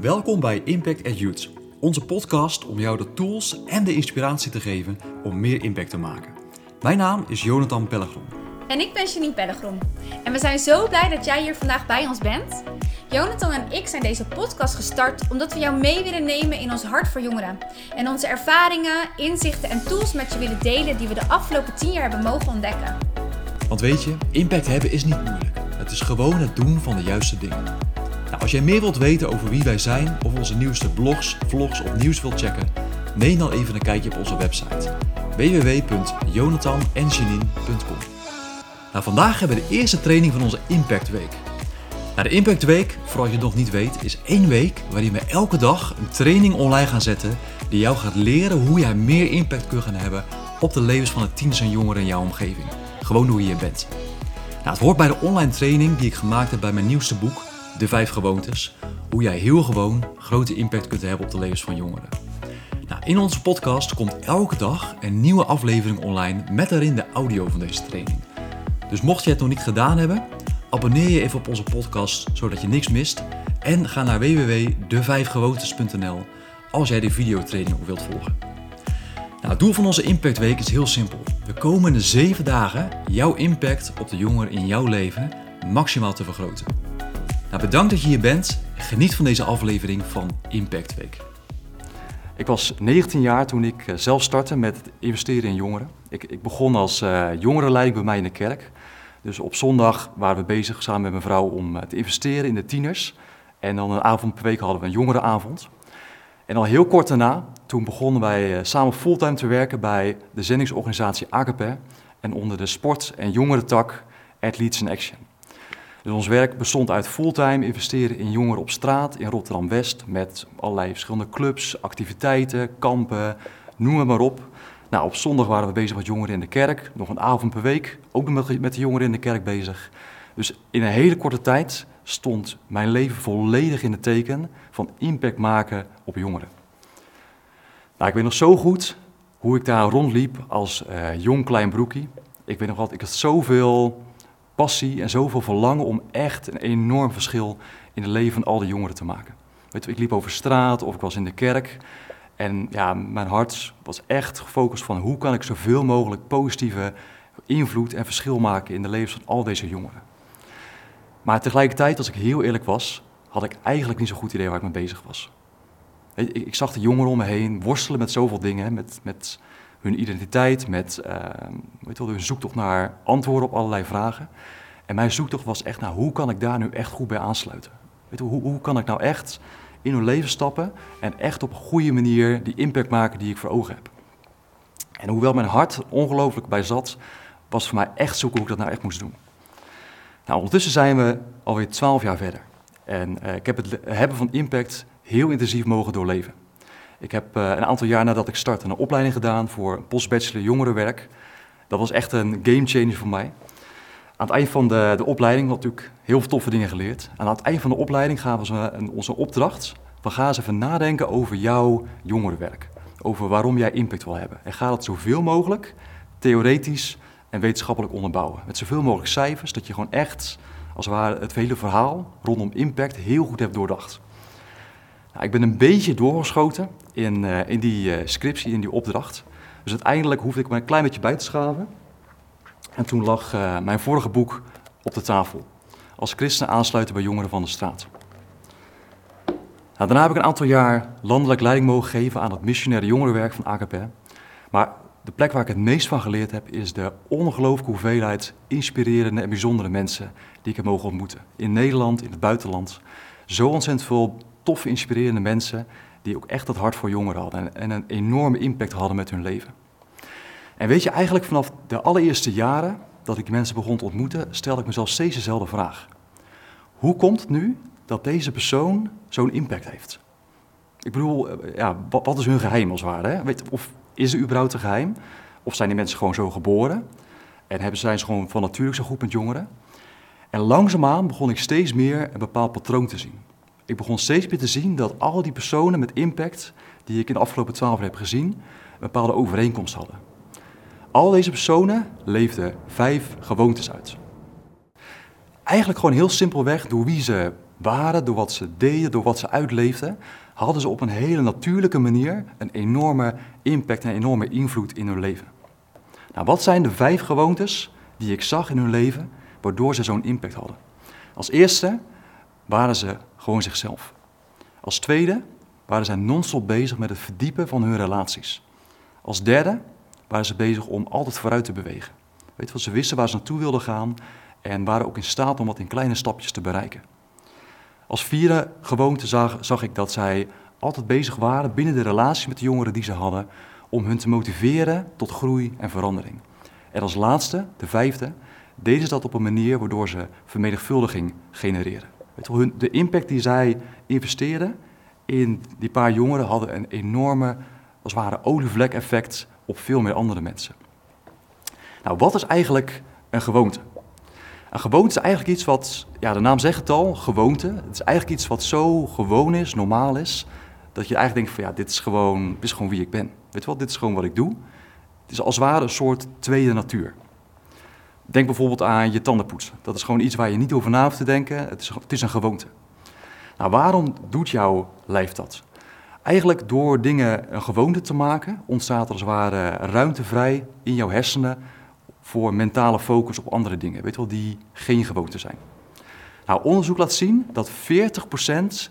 Welkom bij Impact at Youth, onze podcast om jou de tools en de inspiratie te geven om meer impact te maken. Mijn naam is Jonathan Pellegrom. En ik ben Janine Pellegrom. En we zijn zo blij dat jij hier vandaag bij ons bent. Jonathan en ik zijn deze podcast gestart omdat we jou mee willen nemen in ons hart voor jongeren. En onze ervaringen, inzichten en tools met je willen delen die we de afgelopen tien jaar hebben mogen ontdekken. Want weet je, impact hebben is niet moeilijk. Het is gewoon het doen van de juiste dingen. Als jij meer wilt weten over wie wij zijn of onze nieuwste blogs, vlogs of nieuws wilt checken, neem dan even een kijkje op onze website www.jonathanenjanine.com. Nou, vandaag hebben we de eerste training van onze Impact Week. Nou, de Impact Week, voor als je het nog niet weet, is één week waarin we elke dag een training online gaan zetten die jou gaat leren hoe jij meer impact kunt gaan hebben op de levens van de tieners en jongeren in jouw omgeving. Gewoon hoe je bent. Nou, het hoort bij de online training die ik gemaakt heb bij mijn nieuwste boek, De Vijf Gewoontes. Hoe jij heel gewoon grote impact kunt hebben op de levens van jongeren. Nou, in onze podcast komt elke dag een nieuwe aflevering online met daarin de audio van deze training. Dus mocht je het nog niet gedaan hebben, abonneer je even op onze podcast zodat je niks mist. En ga naar www.devijfgewoontes.nl als jij de videotraining ook wilt volgen. Nou, het doel van onze Impact Week is heel simpel. De komende zeven dagen jouw impact op de jongeren in jouw leven maximaal te vergroten. Nou, bedankt dat je hier bent. Geniet van deze aflevering van Impact Week. Ik was 19 jaar toen ik eh, zelf startte met het investeren in jongeren. Ik, ik begon als uh, bij mij in de kerk. Dus op zondag waren we bezig samen met mijn vrouw om eh, te investeren in de tieners. En dan een avond per week hadden we een jongerenavond. En al heel kort daarna, toen begonnen wij samen fulltime te werken bij de zendingsorganisatie AKP. En onder de sport- en jongerentak Athletes in Action. Dus ons werk bestond uit fulltime investeren in jongeren op straat in Rotterdam-West met allerlei verschillende clubs, activiteiten, kampen, noem het maar op. Nou, op zondag waren we bezig met jongeren in de kerk, nog een avond per week, ook met, met de jongeren in de kerk bezig. Dus in een hele korte tijd stond mijn leven volledig in het teken van impact maken op jongeren. Nou, ik weet nog zo goed hoe ik daar rondliep als uh, jong klein broekie. Ik weet nog wat, ik had zoveel passie en zoveel verlangen om echt een enorm verschil in het leven van al die jongeren te maken. Weet je, ik liep over straat of ik was in de kerk. En ja, mijn hart was echt gefocust van hoe kan ik zoveel mogelijk positieve invloed en verschil maken in de levens van al deze jongeren. Maar tegelijkertijd, als ik heel eerlijk was, had ik eigenlijk niet zo'n goed idee waar ik mee bezig was. Ik, zag de jongeren om me heen worstelen met zoveel dingen, met, met hun identiteit, met uh, weet wel, hun zoektocht naar antwoorden op allerlei vragen. En mijn zoektocht was echt, nou, hoe kan ik daar nu echt goed bij aansluiten? Weet je, hoe, hoe kan ik nou echt in hun leven stappen en echt op een goede manier die impact maken die ik voor ogen heb? En hoewel mijn hart ongelooflijk bij zat, was voor mij echt zoeken hoe ik dat nou echt moest doen. Nou, ondertussen zijn we alweer twaalf jaar verder. En uh, ik heb het hebben van impact heel intensief mogen doorleven. Ik heb uh, een aantal jaar nadat ik startte een opleiding gedaan voor postbachelor jongerenwerk. Dat was echt een game changer voor mij. Aan het eind van de, de opleiding had ik natuurlijk heel veel toffe dingen geleerd. En aan het eind van de opleiding gaven ze een, onze opdracht. We gaan eens even nadenken over jouw jongerenwerk. Over waarom jij impact wil hebben. En ga dat zoveel mogelijk theoretisch en wetenschappelijk onderbouwen. Met zoveel mogelijk cijfers, dat je gewoon echt, als het ware, het hele verhaal rondom impact heel goed hebt doordacht. Nou, ik ben een beetje doorgeschoten in, uh, in die uh, scriptie, in die opdracht. Dus uiteindelijk hoefde ik me een klein beetje bij te schaven. En toen lag uh, mijn vorige boek op de tafel. Als christen aansluiten bij jongeren van de straat. Nou, daarna heb ik een aantal jaar landelijk leiding mogen geven aan het missionaire jongerenwerk van AKP. Maar de plek waar ik het meest van geleerd heb, is de ongelooflijke hoeveelheid inspirerende en bijzondere mensen die ik heb mogen ontmoeten. In Nederland, in het buitenland. Zo ontzettend veel toffe, inspirerende mensen die ook echt het hart voor jongeren hadden en, een enorme impact hadden met hun leven. En weet je, eigenlijk vanaf de allereerste jaren dat ik mensen begon te ontmoeten, stelde ik mezelf steeds dezelfde vraag. Hoe komt het nu dat deze persoon zo'n impact heeft? Ik bedoel, eh, ja, wat, is hun geheim als het ware? Hè? Of is er überhaupt een geheim? Of zijn die mensen gewoon zo geboren? En hebben, zijn ze gewoon van natuurlijk zo goed met jongeren? En langzaamaan begon ik steeds meer een bepaald patroon te zien. Ik begon steeds meer te zien dat al die personen met impact die ik in de afgelopen twaalf jaar heb gezien, een bepaalde overeenkomst hadden. Al deze personen leefden vijf gewoontes uit. Eigenlijk gewoon heel simpelweg door wie ze waren, door wat ze deden, door wat ze uitleefden, hadden ze op een hele natuurlijke manier een enorme impact en een enorme invloed in hun leven. Nou, wat zijn de vijf gewoontes die ik zag in hun leven, waardoor ze zo'n impact hadden? Als eerste waren ze gewoon zichzelf. Als tweede waren ze non-stop bezig met het verdiepen van hun relaties. Als derde waren ze bezig om altijd vooruit te bewegen. Weet wat, ze wisten waar ze naartoe wilden gaan en waren ook in staat om dat in kleine stapjes te bereiken. Als vierde gewoonte zag, zag ik dat zij altijd bezig waren binnen de relatie met de jongeren die ze hadden, om hun te motiveren tot groei en verandering. En als laatste, de vijfde, deden ze dat op een manier waardoor ze vermenigvuldiging genereren. De impact die zij investeerden in die paar jongeren hadden een enorme, als ware, olievlek-effect op veel meer andere mensen. Nou, wat is eigenlijk een gewoonte? Een gewoonte is eigenlijk iets wat, ja, de naam zegt het al, gewoonte. Het is eigenlijk iets wat zo gewoon is, normaal is, dat je eigenlijk denkt van ja, dit is gewoon, dit is gewoon wie ik ben. Weet je wat, dit is gewoon wat ik doe. Het is als het ware een soort tweede natuur. Denk bijvoorbeeld aan je tanden poetsen. Dat is gewoon iets waar je niet over na hoeft te denken. Het is, het is een gewoonte. Nou, waarom doet jouw lijf dat? Eigenlijk door dingen een gewoonte te maken, ontstaat er als het ware ruimte vrij in jouw hersenen voor mentale focus op andere dingen, weet wel, die geen gewoonte zijn. Nou, onderzoek laat zien dat 40%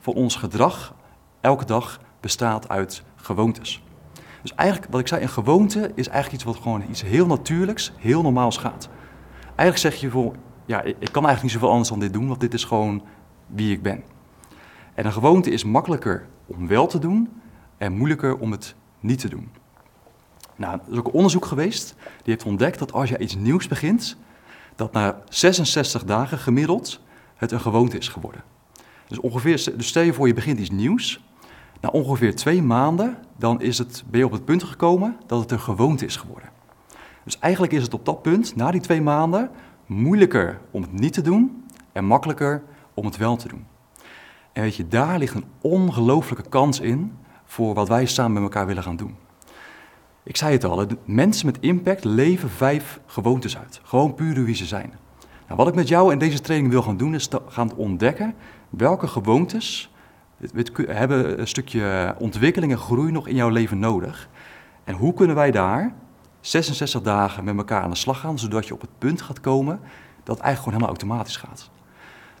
van ons gedrag elke dag bestaat uit gewoontes. Dus eigenlijk, wat ik zei, een gewoonte is eigenlijk iets wat gewoon iets heel natuurlijks, heel normaals gaat. Eigenlijk zeg je voor, ja, ik kan eigenlijk niet zoveel anders dan dit doen, want dit is gewoon wie ik ben. En een gewoonte is makkelijker om wel te doen en moeilijker om het niet te doen. Nou, er is ook een onderzoek geweest, die heeft ontdekt dat als je iets nieuws begint, dat na 66 dagen gemiddeld het een gewoonte is geworden. Dus ongeveer, dus stel je voor je begint iets nieuws, na ongeveer twee maanden, dan is het, ben je op het punt gekomen dat het een gewoonte is geworden. Dus eigenlijk is het op dat punt, na die twee maanden, moeilijker om het niet te doen en makkelijker om het wel te doen. En weet je, daar ligt een ongelooflijke kans in voor wat wij samen met elkaar willen gaan doen. Ik zei het al, mensen met impact leven vijf gewoontes uit. Gewoon puur wie ze zijn. Nou, wat ik met jou in deze training wil gaan doen, is gaan ontdekken welke gewoontes hebben een stukje ontwikkeling en groei nog in jouw leven nodig. En hoe kunnen wij daar 66 dagen met elkaar aan de slag gaan, zodat je op het punt gaat komen dat het eigenlijk gewoon helemaal automatisch gaat.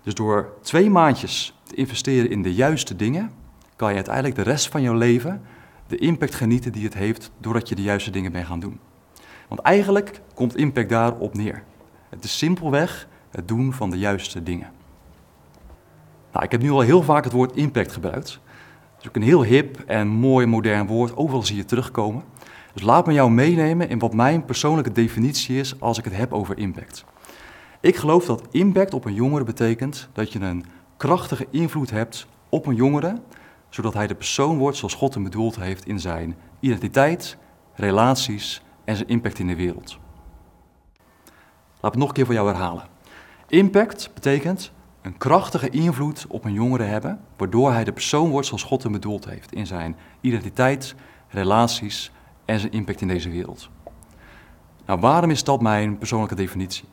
Dus door twee maandjes te investeren in de juiste dingen, kan je uiteindelijk de rest van jouw leven de impact genieten die het heeft doordat je de juiste dingen bent gaan doen. Want eigenlijk komt impact daarop neer. Het is simpelweg het doen van de juiste dingen. Nou, ik heb nu al heel vaak het woord impact gebruikt. Het is ook een heel hip en mooi modern woord, overal zie je terugkomen. Dus laat me jou meenemen in wat mijn persoonlijke definitie is als ik het heb over impact. Ik geloof dat impact op een jongere betekent dat je een krachtige invloed hebt op een jongere, zodat hij de persoon wordt zoals God hem bedoeld heeft in zijn identiteit, relaties en zijn impact in de wereld. Laat het nog een keer voor jou herhalen. Impact betekent een krachtige invloed op een jongere hebben, waardoor hij de persoon wordt zoals God hem bedoeld heeft in zijn identiteit, relaties en zijn impact in deze wereld. Nou, waarom is dat mijn persoonlijke definitie?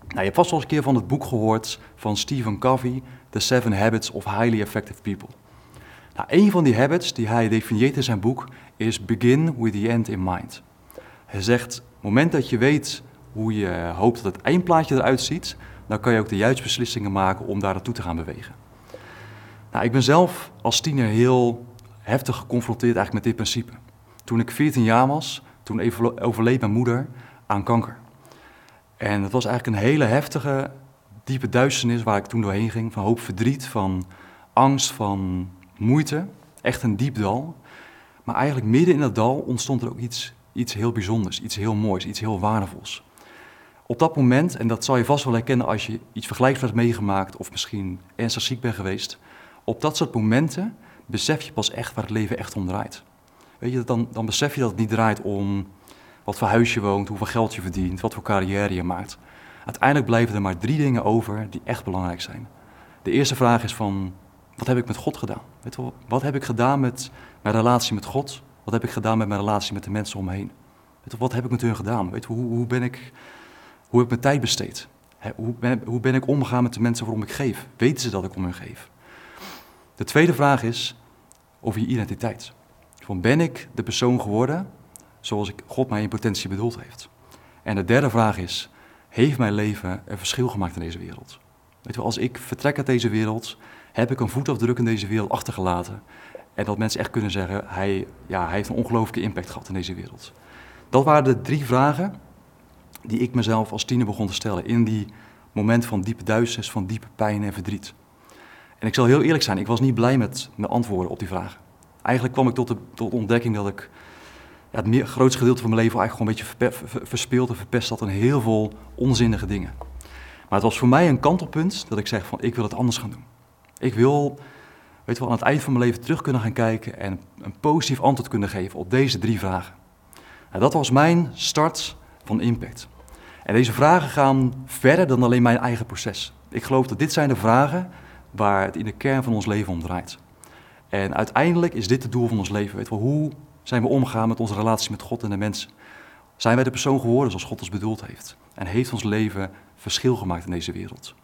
Nou, je hebt vast wel eens een keer van het boek gehoord van Stephen Covey, The Seven Habits of Highly Effective People. Nou, een van die habits die hij definieert in zijn boek is begin with the end in mind. Hij zegt, op moment dat je weet hoe je hoopt dat het eindplaatje eruit ziet, dan kan je ook de juiste beslissingen maken om daar naartoe te gaan bewegen. Nou, ik ben zelf als tiener heel heftig geconfronteerd eigenlijk met dit principe. Toen ik 14 jaar was, toen overleed mijn moeder aan kanker. En dat was eigenlijk een hele heftige, diepe duisternis waar ik toen doorheen ging. Van hoop verdriet, van angst, van moeite. Echt een diep dal. Maar eigenlijk midden in dat dal ontstond er ook iets, iets heel bijzonders, iets heel moois, iets heel waardevols. Op dat moment, en dat zal je vast wel herkennen als je iets vergelijkbaars meegemaakt of misschien ernstig ziek bent geweest, op dat soort momenten besef je pas echt waar het leven echt om draait. Weet je, dan, dan besef je dat het niet draait om wat voor huis je woont, hoeveel geld je verdient, wat voor carrière je maakt. Uiteindelijk blijven er maar drie dingen over die echt belangrijk zijn. De eerste vraag is van, wat heb ik met God gedaan? Weet wat heb ik gedaan met mijn relatie met God? Wat heb ik gedaan met mijn relatie met de mensen om me heen? Wat heb ik met hun gedaan? Weet hoe, hoe, ben ik, hoe heb ik mijn tijd besteed? hoe, ben, hoe ben ik omgegaan met de mensen waarom ik geef? Weten ze dat ik om hen geef? De tweede vraag is over je identiteit. Van ben ik de persoon geworden zoals ik God mij in potentie bedoeld heeft? En de derde vraag is, heeft mijn leven een verschil gemaakt in deze wereld? Weet je, als ik vertrek uit deze wereld, heb ik een voetafdruk in deze wereld achtergelaten. En dat mensen echt kunnen zeggen, hij, ja, hij heeft een ongelooflijke impact gehad in deze wereld. Dat waren de drie vragen die ik mezelf als tiener begon te stellen. In die moment van diepe duisternis, van diepe pijn en verdriet. En ik zal heel eerlijk zijn, ik was niet blij met mijn antwoorden op die vragen. Eigenlijk kwam ik tot de, tot de ontdekking dat ik het meer, grootste gedeelte van mijn leven eigenlijk gewoon een beetje verspeeld en verpest had in heel veel onzinnige dingen. Maar het was voor mij een kantelpunt dat ik zeg van ik wil het anders gaan doen. Ik wil, weet wel, aan het eind van mijn leven terug kunnen gaan kijken en een positief antwoord kunnen geven op deze drie vragen. En dat was mijn start van impact. En deze vragen gaan verder dan alleen mijn eigen proces. Ik geloof dat dit zijn de vragen waar het in de kern van ons leven om draait. En uiteindelijk is dit het doel van ons leven. Weet wel, hoe zijn we omgegaan met onze relatie met God en de mensen? Zijn wij de persoon geworden zoals God ons bedoeld heeft? En heeft ons leven verschil gemaakt in deze wereld?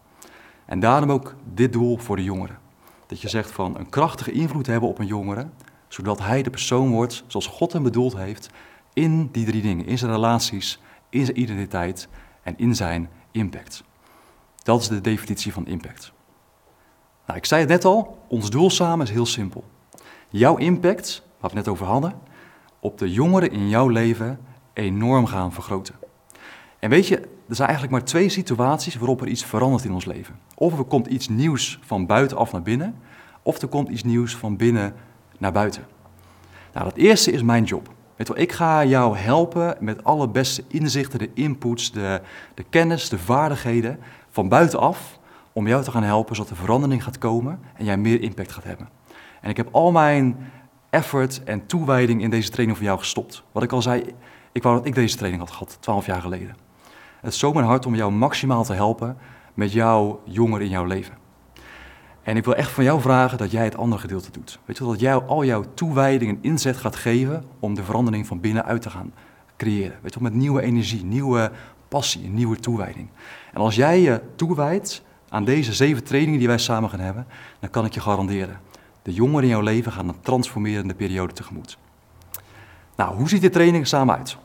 En daarom ook dit doel voor de jongeren. Dat je zegt van een krachtige invloed hebben op een jongere, zodat hij de persoon wordt zoals God hem bedoeld heeft in die drie dingen. In zijn relaties, in zijn identiteit en in zijn impact. Dat is de definitie van impact. Nou, ik zei het net al, ons doel samen is heel simpel. Jouw impact, waar we het net over hadden, op de jongeren in jouw leven enorm gaan vergroten. En weet je, er zijn eigenlijk maar twee situaties waarop er iets verandert in ons leven. Of er komt iets nieuws van buitenaf naar binnen, of er komt iets nieuws van binnen naar buiten. Nou, dat eerste is mijn job. Ik ga jou helpen met alle beste inzichten, de inputs, de, de kennis, de vaardigheden van buitenaf om jou te gaan helpen zodat er verandering gaat komen en jij meer impact gaat hebben. En ik heb al mijn effort en toewijding in deze training voor jou gestopt. Wat ik al zei, ik wou dat ik deze training had gehad, twaalf jaar geleden. Het is zo mijn hart om jou maximaal te helpen met jouw jonger in jouw leven. En ik wil echt van jou vragen dat jij het andere gedeelte doet. Weet je dat jij al jouw toewijding en inzet gaat geven om de verandering van binnenuit te gaan creëren. Weet je met nieuwe energie, nieuwe passie, nieuwe toewijding. En als jij je toewijdt aan deze zeven trainingen die wij samen gaan hebben, dan kan ik je garanderen. De jongeren in jouw leven gaan een transformerende periode tegemoet. Nou, hoe ziet de training samen uit?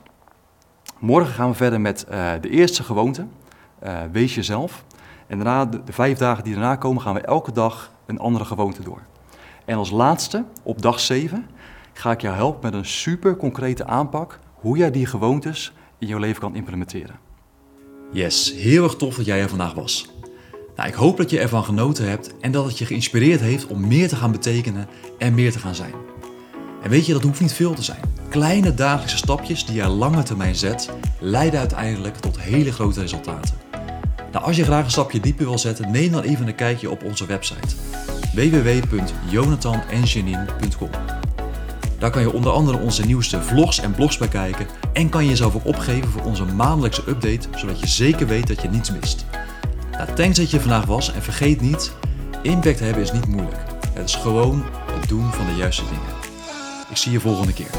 Morgen gaan we verder met uh, de eerste gewoonte. Uh, wees jezelf. En daarna, de, de, vijf dagen die daarna komen, gaan we elke dag een andere gewoonte door. En als laatste, op dag 7, ga ik jou helpen met een super concrete aanpak hoe jij die gewoontes in jouw leven kan implementeren. Yes, heel erg tof dat jij er vandaag was. Nou, ik hoop dat je ervan genoten hebt en dat het je geïnspireerd heeft om meer te gaan betekenen en meer te gaan zijn. En weet je, dat hoeft niet veel te zijn. Kleine dagelijkse stapjes die je lange termijn zet, leiden uiteindelijk tot hele grote resultaten. Nou, als je graag een stapje dieper wil zetten, neem dan even een kijkje op onze website www.jonathanenjanine.com. Daar kan je onder andere onze nieuwste vlogs en blogs bekijken en kan je jezelf ook opgeven voor onze maandelijkse update, zodat je zeker weet dat je niets mist. Nou, thanks dat je vandaag was en vergeet niet, impact hebben is niet moeilijk. Het is gewoon het doen van de juiste dingen. Ik zie je volgende keer.